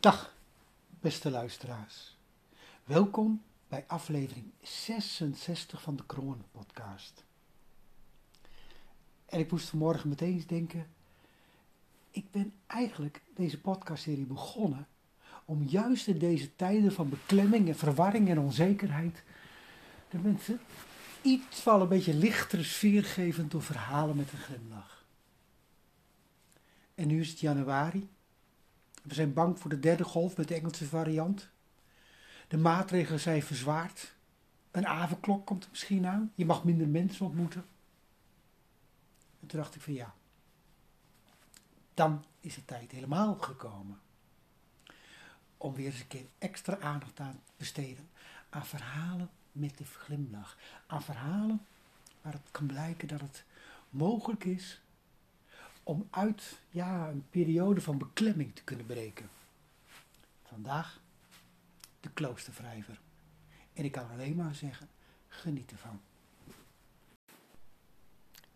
Dag, beste luisteraars. Welkom bij aflevering 66 van de Kronen podcast. En ik moest vanmorgen meteen eens denken, ik ben eigenlijk deze podcastserie begonnen om juist in deze tijden van beklemming en verwarring en onzekerheid de mensen iets van een beetje lichtere sfeer geven door verhalen met een glimlach. En nu is het januari. We zijn bang voor de derde golf met de Engelse variant. De maatregelen zijn verzwaard. Een avondklok komt er misschien aan. Je mag minder mensen ontmoeten. En toen dacht ik van ja, dan is de tijd helemaal gekomen. Om weer eens een keer extra aandacht aan te besteden aan verhalen met de glimlach. Aan verhalen waar het kan blijken dat het mogelijk is om uit ja, een periode van beklemming te kunnen breken. Vandaag de kloostervrijver. En ik kan alleen maar zeggen, geniet ervan.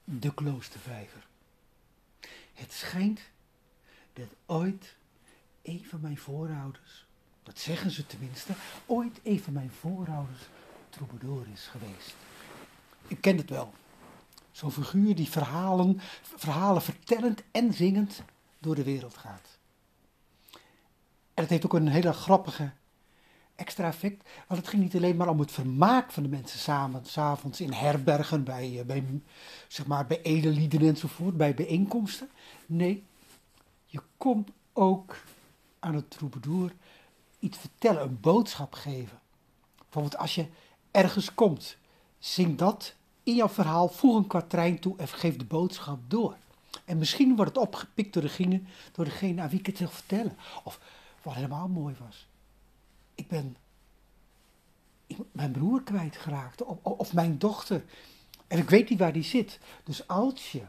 De kloostervijver. Het schijnt dat ooit een van mijn voorouders, dat zeggen ze tenminste, ooit een van mijn voorouders troubadour is geweest. Ik ken het wel. Zo'n figuur die verhalen, verhalen vertellend en zingend door de wereld gaat. En het heeft ook een hele grappige extra effect, want het ging niet alleen maar om het vermaak van de mensen samen, s'avonds in herbergen, bij, eh, bij, zeg maar, bij edellieden enzovoort, bij bijeenkomsten. Nee, je kon ook aan het troubadour iets vertellen, een boodschap geven. Bijvoorbeeld als je ergens komt, zing dat in jouw verhaal, voeg een kwatrijn toe en geef de boodschap door. En misschien wordt het opgepikt door degene, door degene aan wie ik het wil vertellen. Of wat helemaal mooi was. Ik ben mijn broer kwijtgeraakt. Of, of mijn dochter. En ik weet niet waar die zit. Dus als je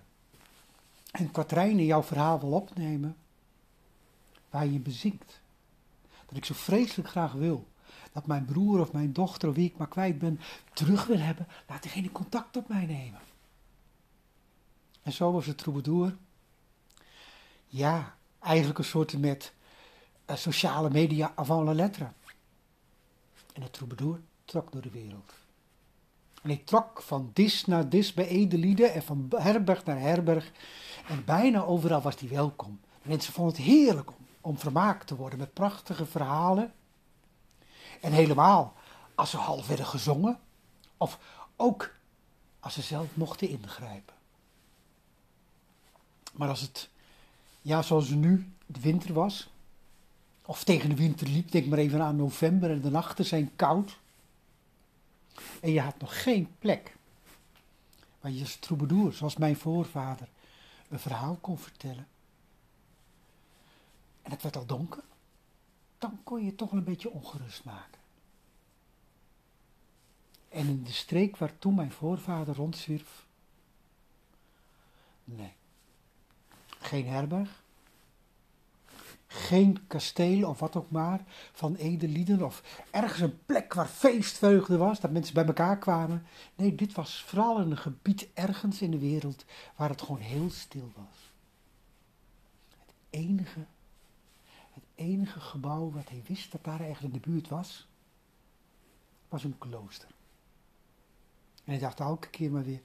een kwatrijn in jouw verhaal wil opnemen. Waar je bezinkt. Dat ik zo vreselijk graag wil dat mijn broer of mijn dochter, of wie ik maar kwijt ben, terug wil hebben, laat diegene contact op mij nemen. En zo was het troubadour. Ja, eigenlijk een soort met uh, sociale media avant la lettre. En het troubadour trok door de wereld. En hij trok van dis naar dis bij edelieden en van herberg naar herberg. En bijna overal was hij welkom. De mensen vonden het heerlijk om vermaakt te worden met prachtige verhalen en helemaal als ze half werden gezongen, of ook als ze zelf mochten ingrijpen. Maar als het, ja, zoals nu de winter was, of tegen de winter liep, denk maar even aan november en de nachten zijn koud. En je had nog geen plek waar je als troubadour, zoals mijn voorvader, een verhaal kon vertellen. En het werd al donker dan kon je toch een beetje ongerust maken. En in de streek waar toen mijn voorvader rondzwierf, nee, geen herberg, geen kasteel of wat ook maar van edelieden of ergens een plek waar feestvreugde was, dat mensen bij elkaar kwamen. Nee, dit was vooral een gebied ergens in de wereld waar het gewoon heel stil was. Het enige enige gebouw wat hij wist dat daar eigenlijk in de buurt was, was een klooster. En hij dacht elke keer maar weer,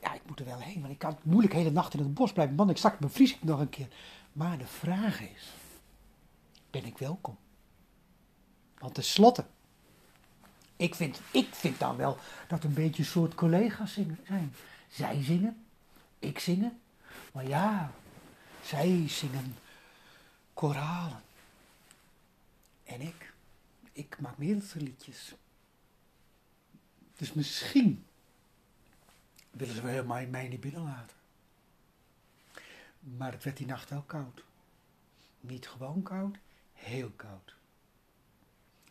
ja, ik moet er wel heen, want ik kan moeilijk hele nacht in het bos blijven. Man, ik zak bevries ik nog een keer. Maar de vraag is, ben ik welkom? Want tenslotte, ik vind, ik vind dan wel dat een beetje een soort collega's zijn. Zij zingen, ik zingen. Maar ja, zij zingen koralen. En ik, ik maak liedjes. Dus misschien willen ze mij, mij niet binnenlaten. Maar het werd die nacht wel koud. Niet gewoon koud, heel koud.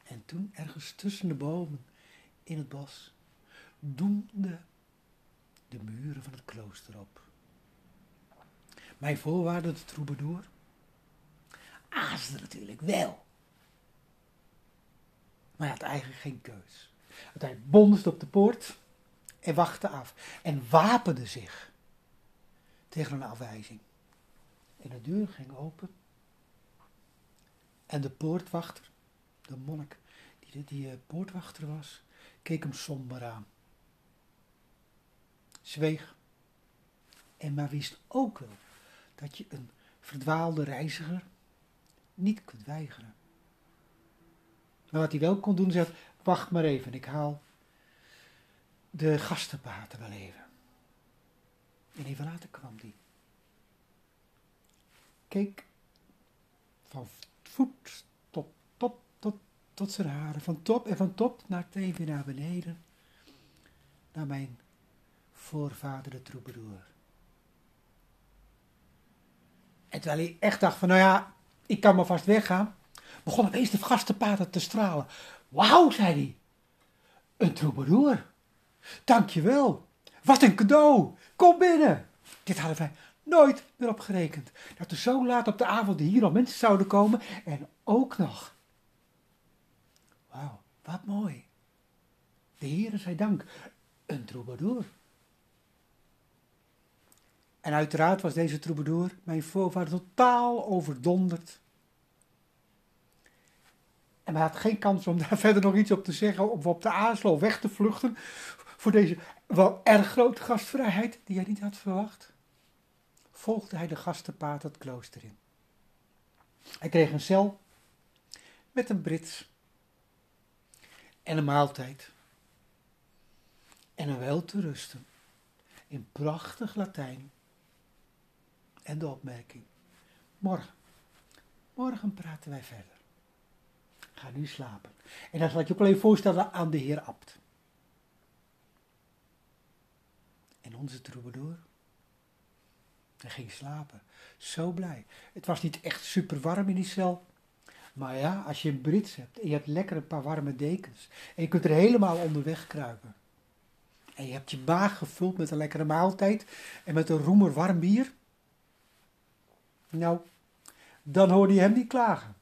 En toen ergens tussen de bomen in het bos doemden de muren van het klooster op. Mijn voorwaarde, de troubadour, aasde natuurlijk wel. Maar hij had eigenlijk geen keus. Want hij bonsde op de poort en wachtte af. En wapende zich tegen een afwijzing. En de deur ging open. En de poortwachter, de monnik die, die uh, poortwachter was, keek hem somber aan. Zweeg. En maar wist ook wel dat je een verdwaalde reiziger niet kunt weigeren. Maar wat hij wel kon doen, zegt, wacht maar even, ik haal de gastenpaten wel even. En even later kwam die. Keek van voet tot top, tot, tot zijn haren, van top en van top naar even naar beneden, naar mijn voorvader de troubadour. En terwijl hij echt dacht van, nou ja, ik kan maar vast weggaan, begon opeens de gastenpater te stralen. Wauw, zei hij, een troubadour. Dankjewel. Wat een cadeau. Kom binnen. Dit hadden wij nooit meer op gerekend. Dat er zo laat op de avond hier al mensen zouden komen en ook nog. Wauw, wat mooi. De Heere zij dank. Een troubadour. En uiteraard was deze troubadour, mijn voorvader, totaal overdonderd. En hij had geen kans om daar verder nog iets op te zeggen, of op de aanslag weg te vluchten voor deze wel erg grote gastvrijheid die hij niet had verwacht. Volgde hij de gastenpaad het klooster in. Hij kreeg een cel met een brits en een maaltijd en een wel te rusten in prachtig Latijn en de opmerking. Morgen, morgen praten wij verder. Ga nu slapen. En dat laat je ook alleen voorstellen aan de heer Abt. En onze troubadour, hij ging slapen. Zo blij. Het was niet echt super warm in die cel. Maar ja, als je een brits hebt en je hebt lekker een paar warme dekens. En je kunt er helemaal onderweg kruipen. En je hebt je maag gevuld met een lekkere maaltijd en met een roemer warm bier. Nou, dan hoorde je hem niet klagen.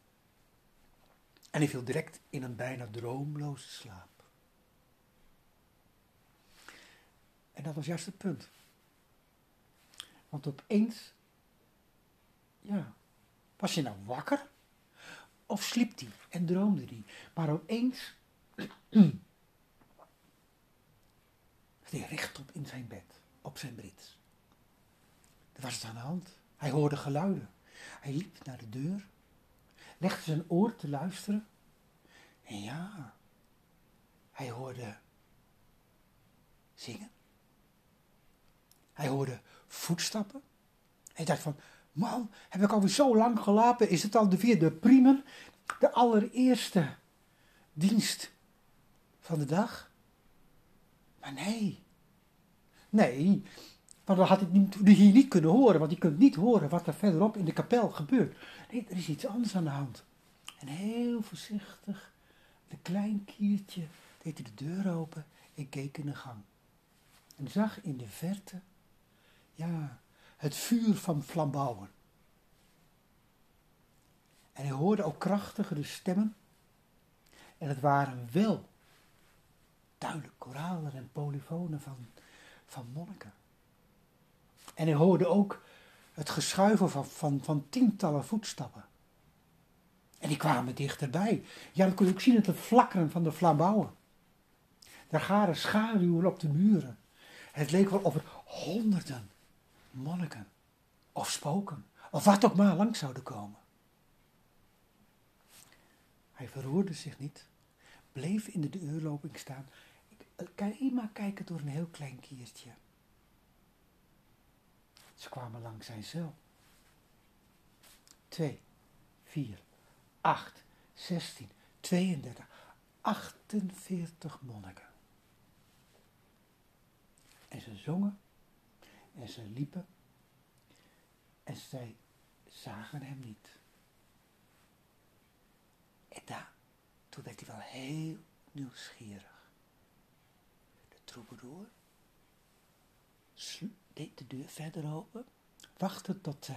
En hij viel direct in een bijna droomloze slaap. En dat was juist het punt. Want opeens, ja, was je nou wakker? Of sliep hij en droomde hij? Maar opeens, hij rechtop in zijn bed, op zijn brits. Er was het aan de hand. Hij hoorde geluiden. Hij liep naar de deur, legde zijn oor te luisteren. En ja, hij hoorde zingen. Hij hoorde voetstappen. Hij dacht van, man, heb ik alweer zo lang gelapen? Is het al de vierde primen? De allereerste dienst van de dag? Maar nee. Nee, want dan had ik hier niet kunnen horen, want je kunt niet horen wat er verderop in de kapel gebeurt. Nee, er is iets anders aan de hand. En heel voorzichtig, een klein kiertje, deed hij de deur open en keek in de gang. En zag in de verte ja, het vuur van flambouwen. En hij hoorde ook krachtigere stemmen. En het waren wel duidelijk koralen en polyfonen van, van monniken. En hij hoorde ook het geschuifel van, van, van tientallen voetstappen. En die kwamen dichterbij. Ja, dan kon je ook zien het flakkeren van de flambouwen. Daar garen schaduwen op de muren. Het leek wel of er honderden monniken of spoken of wat ook maar langs zouden komen. Hij verroerde zich niet, bleef in de deurloping staan. Kan je maar kijken door een heel klein kiertje. Ze kwamen langs zijn cel. 2, 4, 8, 16, 32, 48 monniken. En ze zongen en ze liepen en zij zagen hem niet. En daar, toen werd hij wel heel nieuwsgierig. De troubadour deed de deur verder open, wachtte tot de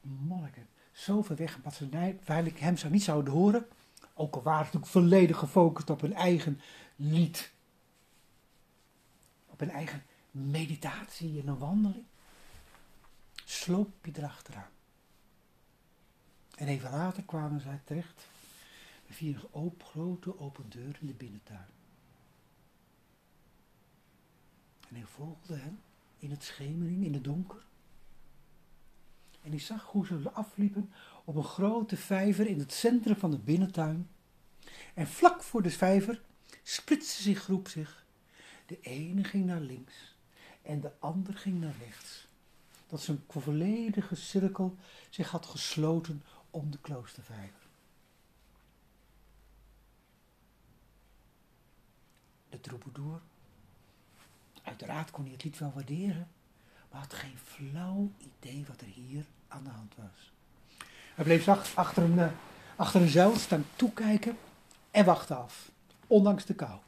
monniken zo ver weg dat ze eigenlijk hem zou niet zouden horen, ook al waren ze natuurlijk volledig gefocust op hun eigen lied, op hun eigen meditatie en een wandeling, sloop je erachteraan. En even later kwamen zij terecht. Via een open, grote open deur in de binnentuin. En hij volgde hen in het schemering, in het donker. En hij zag hoe ze afliepen op een grote vijver in het centrum van de binnentuin. En vlak voor de vijver splitste zich groep zich. De ene ging naar links en de ander ging naar rechts. Dat zijn volledige cirkel zich had gesloten om de kloostervijver. De troubadour, uiteraard kon hij het lied wel waarderen, maar had geen flauw idee wat er hier aan de hand was. Hij bleef zacht achter een, uh, achter staan toekijken en wachtte af, ondanks de kou.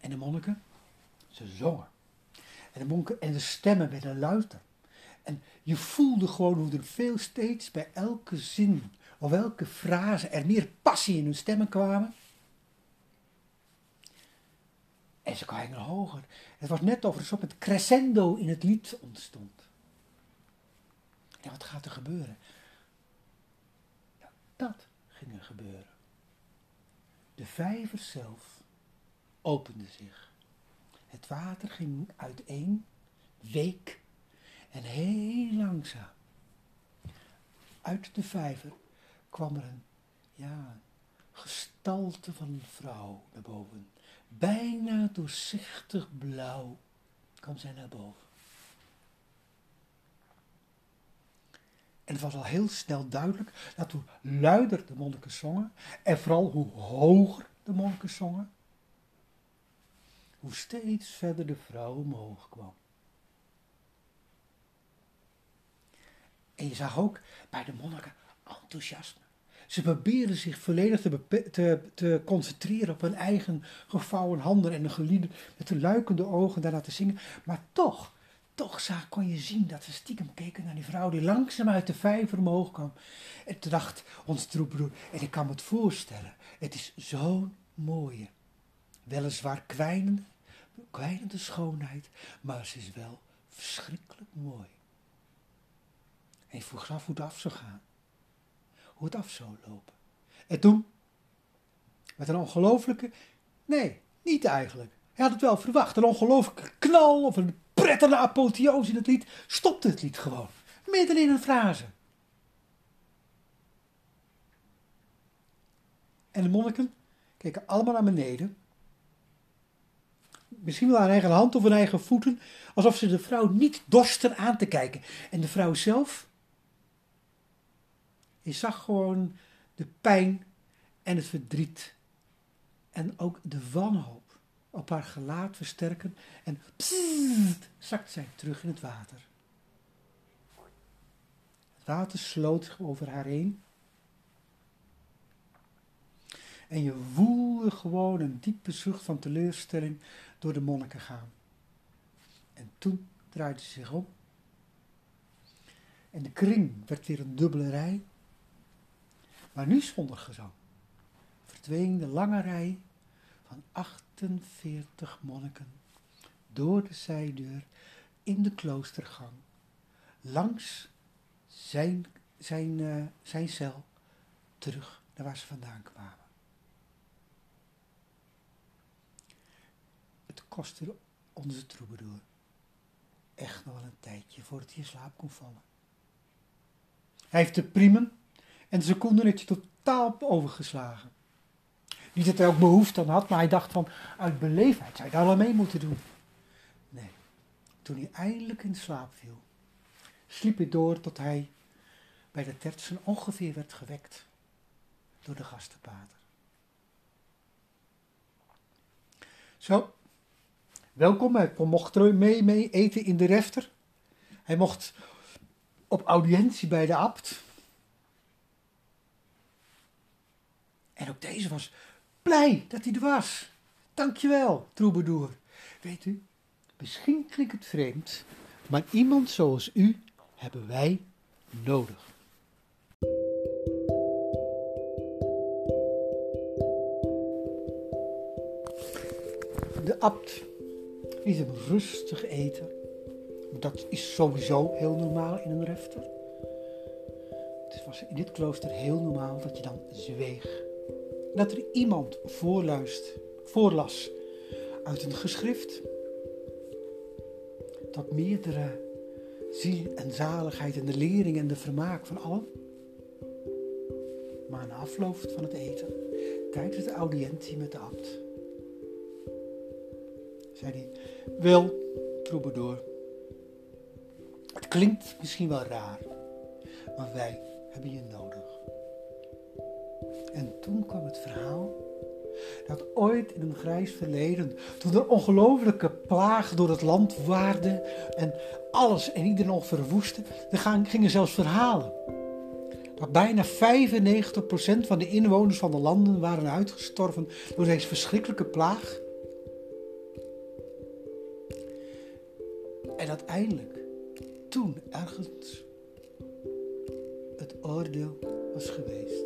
En de monniken, ze zongen. En de monniken en de stemmen werden luider. En je voelde gewoon hoe er veel steeds bij elke zin of elke frase er meer passie in hun stemmen kwamen. En ze kwamen hoger. Het was net of er zo het crescendo in het lied ontstond. Ja, wat gaat er gebeuren? Dat ging er gebeuren. De vijver zelf opende zich. Het water ging uiteen, week en heel langzaam. Uit de vijver kwam er een, ja, gestalte van een vrouw naar boven. Bijna doorzichtig blauw kwam zij naar boven. En het was al heel snel duidelijk dat hoe luider de monniken zongen, en vooral hoe hoger de monniken zongen, hoe steeds verder de vrouw omhoog kwam. En je zag ook bij de monniken enthousiasme. Ze probeerden zich volledig te, te, concentreren op hun eigen gevouwen handen en een gelieden met de luikende ogen daarna te zingen. Maar toch, toch kon je zien dat ze stiekem keken naar die vrouw die langzaam uit de vijver omhoog kwam. En toen dacht ons troepbroer, en ik kan me het voorstellen, het is zo'n mooie, weliswaar kwijnende, kwijnende schoonheid, maar ze is wel verschrikkelijk mooi. En je vroeg af hoe het af zou gaan. Hoe het af zou lopen. En toen, met een ongelofelijke, nee, niet eigenlijk. Hij had het wel verwacht. Een ongelofelijke knal of een prettige apotheose in het lied, stopte het lied gewoon. Midden in een frase. En de monniken keken allemaal naar beneden. Misschien wel aan eigen hand of aan eigen voeten, alsof ze de vrouw niet dorsten aan te kijken. En de vrouw zelf, je zag gewoon de pijn en het verdriet. En ook de wanhoop op haar gelaat versterken. En pssst, zakt zij terug in het water. Het water sloot over haar heen. En je voelde gewoon een diepe zucht van teleurstelling door de monniken gaan. En toen draaide ze zich om. En de kring werd weer een dubbele rij. Maar nu zonder gezang. Verdween de lange rij van 48 monniken door de zijdeur in de kloostergang. Langs zijn, zijn, uh, zijn cel terug naar waar ze vandaan kwamen. Het kostte onze troubadour echt nog wel een tijdje voordat hij in slaap kon vallen. Hij heeft de priemen en de secondennetje totaal overgeslagen. Niet dat hij ook behoefte aan had, maar hij dacht van uit beleefdheid zou je daar wel mee moeten doen. Nee, toen hij eindelijk in slaap viel, sliep hij door tot hij bij de tertsen ongeveer werd gewekt door de gastenpater. Zo, welkom, hij mocht mee, mee eten in de refter. Hij mocht op audiëntie bij de abt. En ook deze was blij dat hij er was. Dankjewel, troubadour. Weet u, misschien klinkt het vreemd, maar iemand zoals u hebben wij nodig. De abt liet hem rustig eten. Dat is sowieso heel normaal in een refter. Het was in dit klooster heel normaal dat je dan zweeg. Dat er iemand voorluist, voorlas uit een geschrift. Dat meerdere ziel en zaligheid en de lering en de vermaak van allen. Maar na afloop van het eten, tijdens de audiëntie met de abt, zei hij, wel, troubadour, het klinkt misschien wel raar, maar wij hebben je nodig. En toen kwam het verhaal dat ooit in een grijs verleden, toen er ongelofelijke plaag door het land waarde en alles en iedereen nog verwoestte, er gingen zelfs verhalen dat bijna 95% van de inwoners van de landen waren uitgestorven door deze verschrikkelijke plaag. En uiteindelijk, toen ergens, het oordeel was geweest.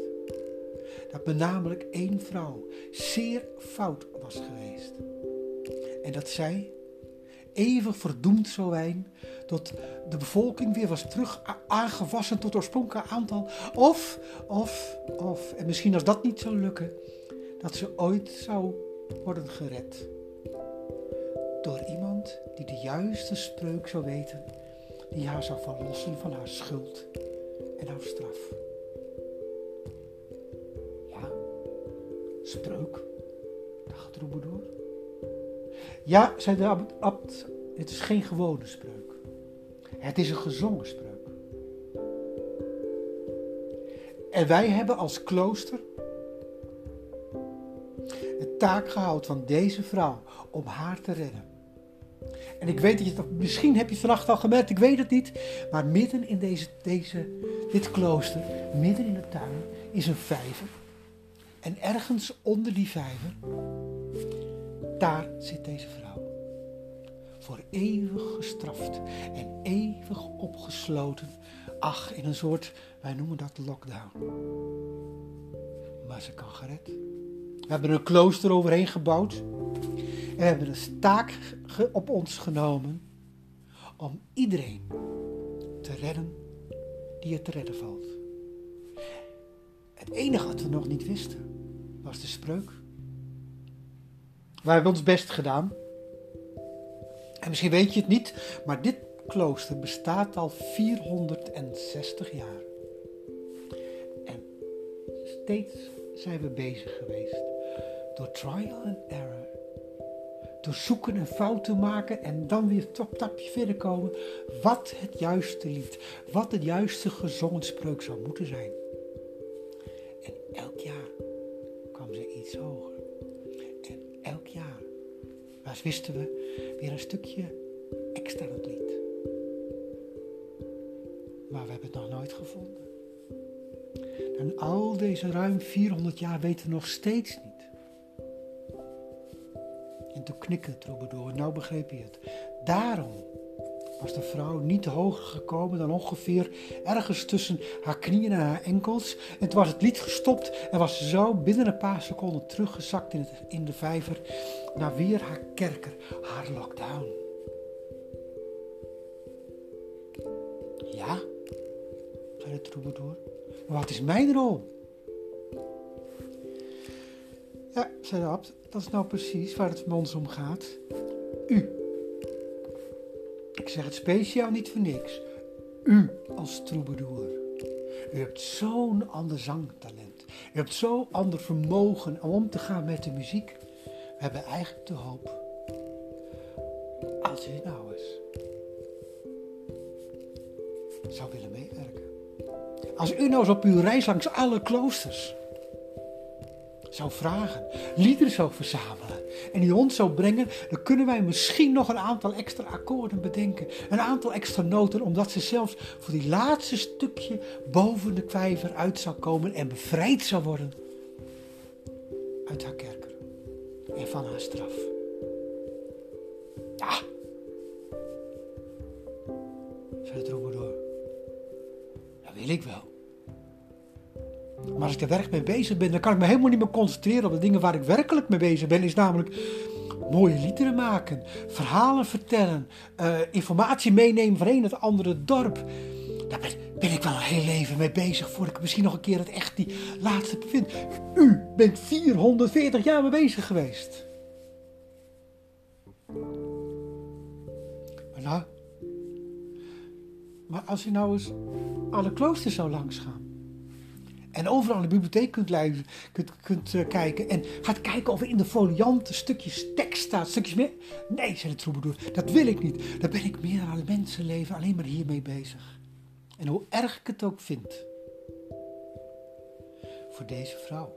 Dat me namelijk één vrouw zeer fout was geweest. En dat zij even verdoemd zou zijn tot de bevolking weer was terug aangewassen tot oorspronkelijk aantal. Of, of, of, en misschien als dat niet zou lukken, dat ze ooit zou worden gered. Door iemand die de juiste spreuk zou weten, die haar zou verlossen van haar schuld en haar straf. Spreuk, dacht door. Ja, zei de abt, het is geen gewone spreuk. Het is een gezongen spreuk. En wij hebben als klooster de taak gehouden van deze vrouw om haar te redden. En ik weet dat je dat, misschien heb je vannacht al gemerkt, ik weet het niet. Maar midden in deze, deze, dit klooster, midden in de tuin, is een vijver. En ergens onder die vijver, daar zit deze vrouw. Voor eeuwig gestraft en eeuwig opgesloten. Ach, in een soort, wij noemen dat lockdown. Maar ze kan gered. We hebben een klooster overheen gebouwd. En we hebben een taak op ons genomen om iedereen te redden die het te redden valt. Het enige wat we nog niet wisten was de spreuk. We hebben ons best gedaan. En misschien weet je het niet, maar dit klooster bestaat al 460 jaar. En steeds zijn we bezig geweest door trial and error. Door zoeken en fouten maken en dan weer een tapje verder komen. Wat het juiste lied, wat het juiste gezongen spreuk zou moeten zijn. Was wisten we, weer een stukje extra het lied. Maar we hebben het nog nooit gevonden. En al deze ruim 400 jaar weten we nog steeds niet. En toen knikte het door. nou begreep je het. Daarom was de vrouw niet hoger gekomen dan ongeveer ergens tussen haar knieën en haar enkels. En toen was het lied gestopt en was ze zo binnen een paar seconden teruggezakt in, het, in de vijver naar weer haar kerker, haar lockdown. Ja, zei de troubadour. Maar wat is mijn rol? Ja, zei de abt, dat is nou precies waar het van ons om gaat. U. Ik zeg het speciaal niet voor niks. U als troubadour. U hebt zo'n ander zangtalent. U hebt zo'n ander vermogen om om te gaan met de muziek. We hebben eigenlijk de hoop. Als u nou eens zou willen meewerken. Als u nou eens op uw reis langs alle kloosters zou vragen, liederen zou verzamelen en die ons zou brengen, dan kunnen wij misschien nog een aantal extra akkoorden bedenken. Een aantal extra noten, omdat ze zelfs voor die laatste stukje boven de kwijver uit zou komen en bevrijd zou worden uit haar kerker en van haar straf. Ja, zei de door. Dat wil ik wel. Maar als ik er werk mee bezig ben, dan kan ik me helemaal niet meer concentreren op de dingen waar ik werkelijk mee bezig ben. Is namelijk mooie liederen maken, verhalen vertellen, uh, informatie meenemen van een het andere dorp. daar ben, ik wel een heel leven mee bezig voordat ik misschien nog een keer het echt die laatste bevind. U bent 440 jaar mee bezig geweest. Maar nou, maar als je nou eens alle kloosters zou langsgaan. En overal in de bibliotheek kunt, lezen, kunt, kunt uh, kijken. En gaat kijken of er in de folianten stukjes tekst staat. Stukjes meer. Nee, zei de troubadour. Dat wil ik niet. Daar ben ik meer aan het mensenleven alleen maar hiermee bezig. En hoe erg ik het ook vind. Voor deze vrouw.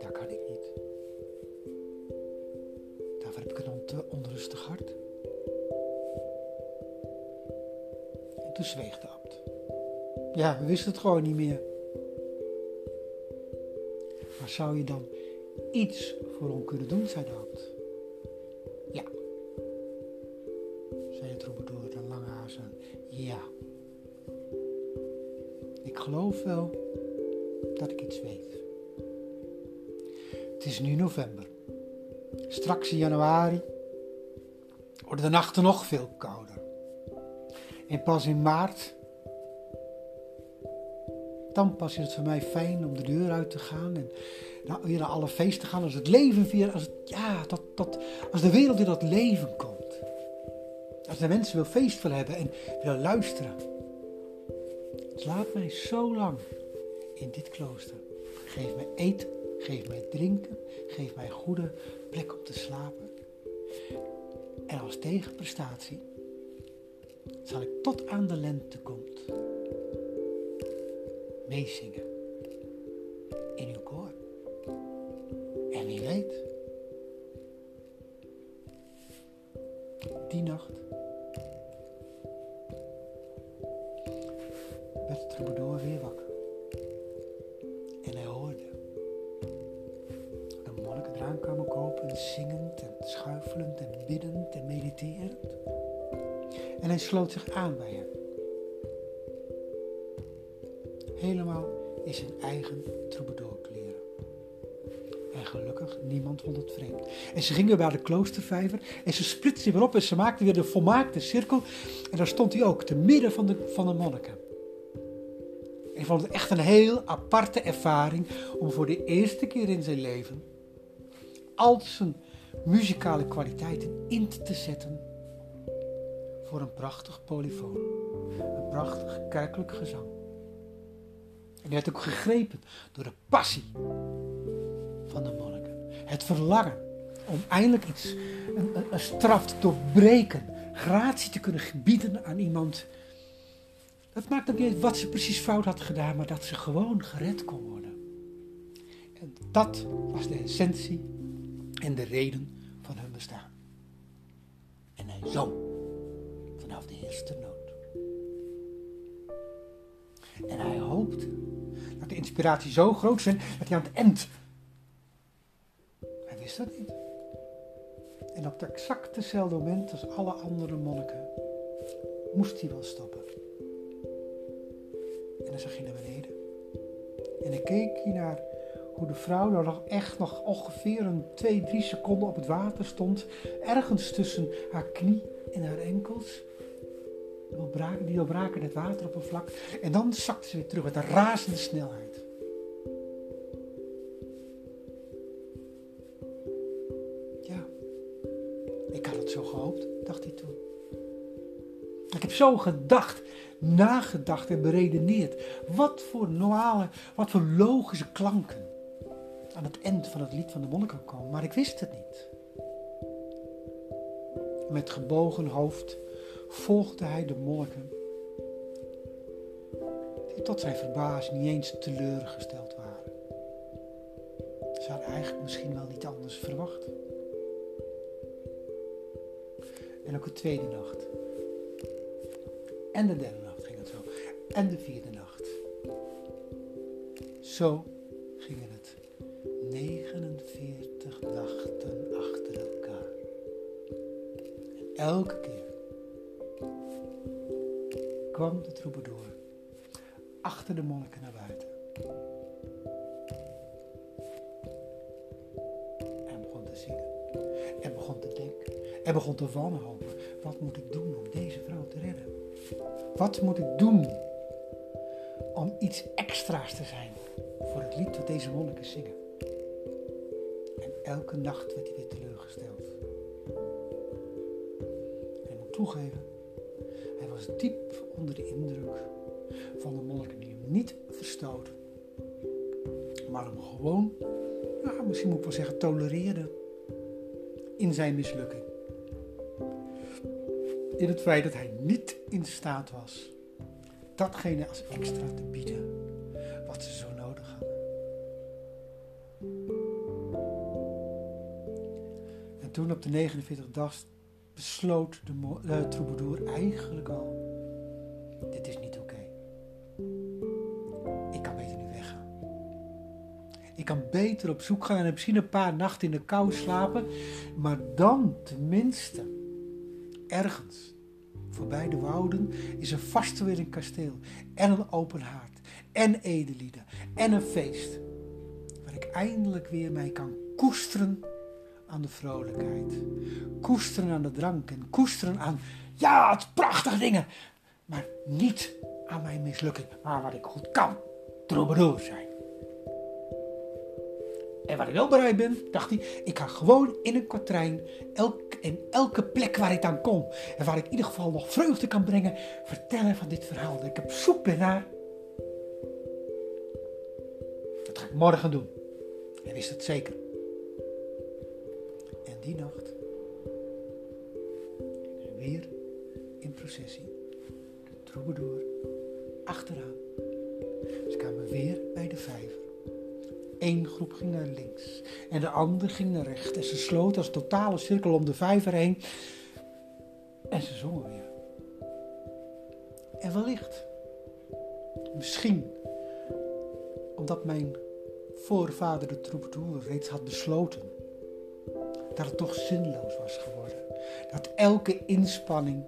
Daar kan ik niet. Daarvoor heb ik een onrustig hart. En toen zweeg de. Ja, we wisten het gewoon niet meer. Maar zou je dan iets voor hem kunnen doen, zei de abt. Ja, zei de troubadour met een lange aan. Ja. Ik geloof wel dat ik iets weet. Het is nu november. Straks in januari worden de nachten nog veel kouder. En pas in maart dan pas is het voor mij fijn om de deur uit te gaan en weer naar alle feesten te gaan. Als het leven weer, als, het, ja, dat, dat, als de wereld in dat leven komt. Als de mensen wil feest willen hebben en willen luisteren. Dus laat mij zo lang in dit klooster. Geef mij eten, geef mij drinken, geef mij goede plek om te slapen. En als tegenprestatie zal ik tot aan de lente komt meezingen in uw koor. En wie weet, die nacht werd de troubadour weer wakker. En hij hoorde de monniken eraan kwamen kopen, zingend en schuifelend en biddend en mediterend. En hij sloot zich aan bij hen 800 vreemd. En ze gingen naar de kloostervijver en ze splitste weer op en ze maakte weer de volmaakte cirkel. En daar stond hij ook, te midden van de, van de monniken. En vond het echt een heel aparte ervaring om voor de eerste keer in zijn leven al zijn muzikale kwaliteiten in te zetten voor een prachtig polyfoon. Een prachtig kerkelijk gezang. En hij werd ook gegrepen door de passie van de monnik. Het verlangen om eindelijk iets, een, straf te doorbreken. Gratie te kunnen gebieden aan iemand. Dat maakt ook niet wat ze precies fout had gedaan, maar dat ze gewoon gered kon worden. En dat was de essentie en de reden van hun bestaan. En hij zong vanaf de eerste noot. En hij hoopte dat de inspiratie zo groot zijn dat hij aan het eind. Wist dat niet. En op het exact dezelfde moment als alle andere monniken moest hij wel stoppen. En dan zag hij naar beneden. En dan keek hij naar hoe de vrouw nou nog echt nog ongeveer een 2, 3 seconden op het water stond. Ergens tussen haar knie en haar enkels die doorbraken het wateroppervlak en dan zakte ze weer terug met een razende snelheid. Zo gedacht, nagedacht en beredeneerd. Wat voor normale, wat voor logische klanken aan het eind van het lied van de monniken komen. Maar ik wist het niet. Met gebogen hoofd volgde hij de monniken, die tot zijn verbazing niet eens teleurgesteld waren. Ze hadden eigenlijk misschien wel niet anders verwacht. En ook de tweede nacht. En de derde nacht ging het zo. En de vierde nacht. Zo gingen het 49 nachten achter elkaar. En elke keer kwam de troubadour achter de monniken naar buiten. En begon te zingen. En begon te denken. En begon te wanhopen. Wat moet ik doen om deze vrouw te redden? Wat moet ik doen om iets extra's te zijn voor het lied dat deze monniken zingen? En elke nacht werd hij weer teleurgesteld. Ik moet toegeven, hij was diep onder de indruk van de monniken die hem niet verstoten, maar hem gewoon, ja, misschien moet ik wel zeggen, tolereerden in zijn mislukking. In het feit dat hij niet in staat was datgene als extra te bieden wat ze zo nodig hadden. En toen op de 49 dag besloot de, de troubadour eigenlijk al, dit is niet oké. Ik kan beter nu weggaan. Ik kan beter op zoek gaan en misschien een paar nachten in de kou slapen, maar dan tenminste ergens voorbij de wouden is een vastwilling kasteel en een open haard en edelieden en een feest waar ik eindelijk weer mij kan koesteren aan de vrolijkheid, koesteren aan de drank en koesteren aan, ja, het prachtige dingen, maar niet aan mijn mislukking, maar wat ik goed kan, troubadour zijn. En wat ik wel bereid ben, dacht hij, ik ga gewoon in een kwartrein elk, in elke plek waar ik dan kom en waar ik in ieder geval nog vreugde kan brengen, vertellen van dit verhaal. Dat ik op zoek ben naar. Dat ga ik morgen doen. En wist het zeker. En die nacht weer in processie. De troubadour achteraan. Ze kwamen weer bij de vijver. Eén groep ging naar links en de ander ging naar rechts. En ze sloten als totale cirkel om de vijver heen. En ze zongen weer. En wellicht, misschien, omdat mijn voorvader de troubadour reeds had besloten dat het toch zinloos was geworden. Dat elke inspanning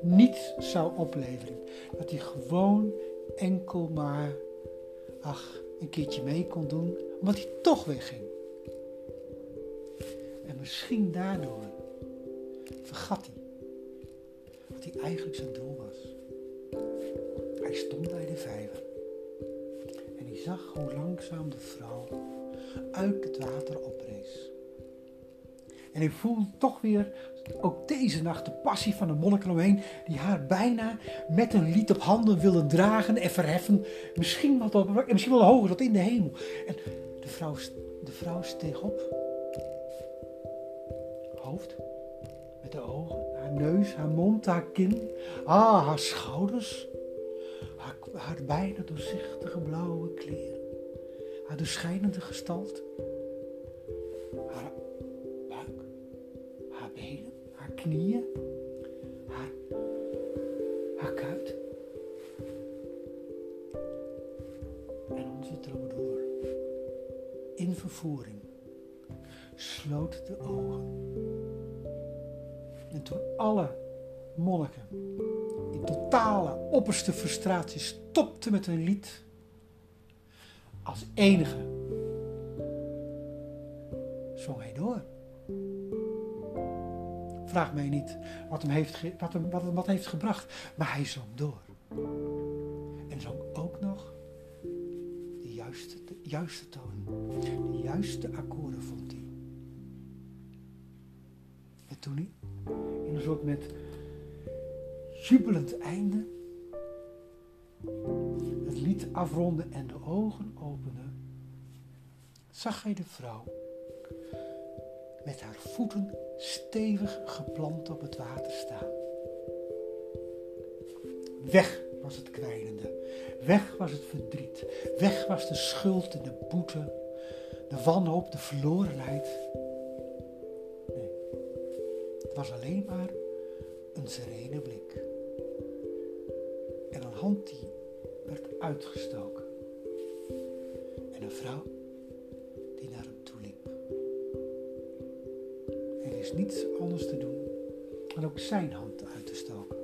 niets zou opleveren. Dat hij gewoon enkel maar, ach, een keertje mee kon doen, omdat hij toch wegging. En misschien daardoor vergat hij wat hij eigenlijk zijn doel was. Hij stond bij de vijver en hij zag hoe langzaam de vrouw uit het water oprees. En hij voelde toch weer, ook deze nacht, de passie van de monniken omheen, die haar bijna met een lied op handen wilden dragen en verheffen. Misschien wat op, misschien wel hoger tot in de hemel. En de vrouw, de vrouw steeg op. Hoofd, met de ogen, haar neus, haar mond, haar kin, ah, haar schouders, haar, haar bijna doorzichtige blauwe kleren, haar doorschijnende gestalte, knieën, haar, haar kuit. En onze troubadour, in vervoering, sloot de ogen. En toen alle monniken in totale opperste frustratie stopten met hun lied, als enige zong hij door. Vraag mij niet wat hem heeft, wat hem, wat, wat heeft gebracht. Maar hij zong door. En zong ook nog de juiste, de juiste toon. De juiste akkoorden vond hij. En toen hij in een soort met jubelend einde het lied afronde en de ogen opende, zag hij de vrouw met haar voeten stevig geplant op het water staan. Weg was het kwijnende, weg was het verdriet, weg was de schuld en de boete, de wanhoop, de verlorenheid. Nee, het was alleen maar een serene blik. En een hand die werd uitgestoken. En een vrouw niets anders te doen dan ook zijn hand uit te stoken.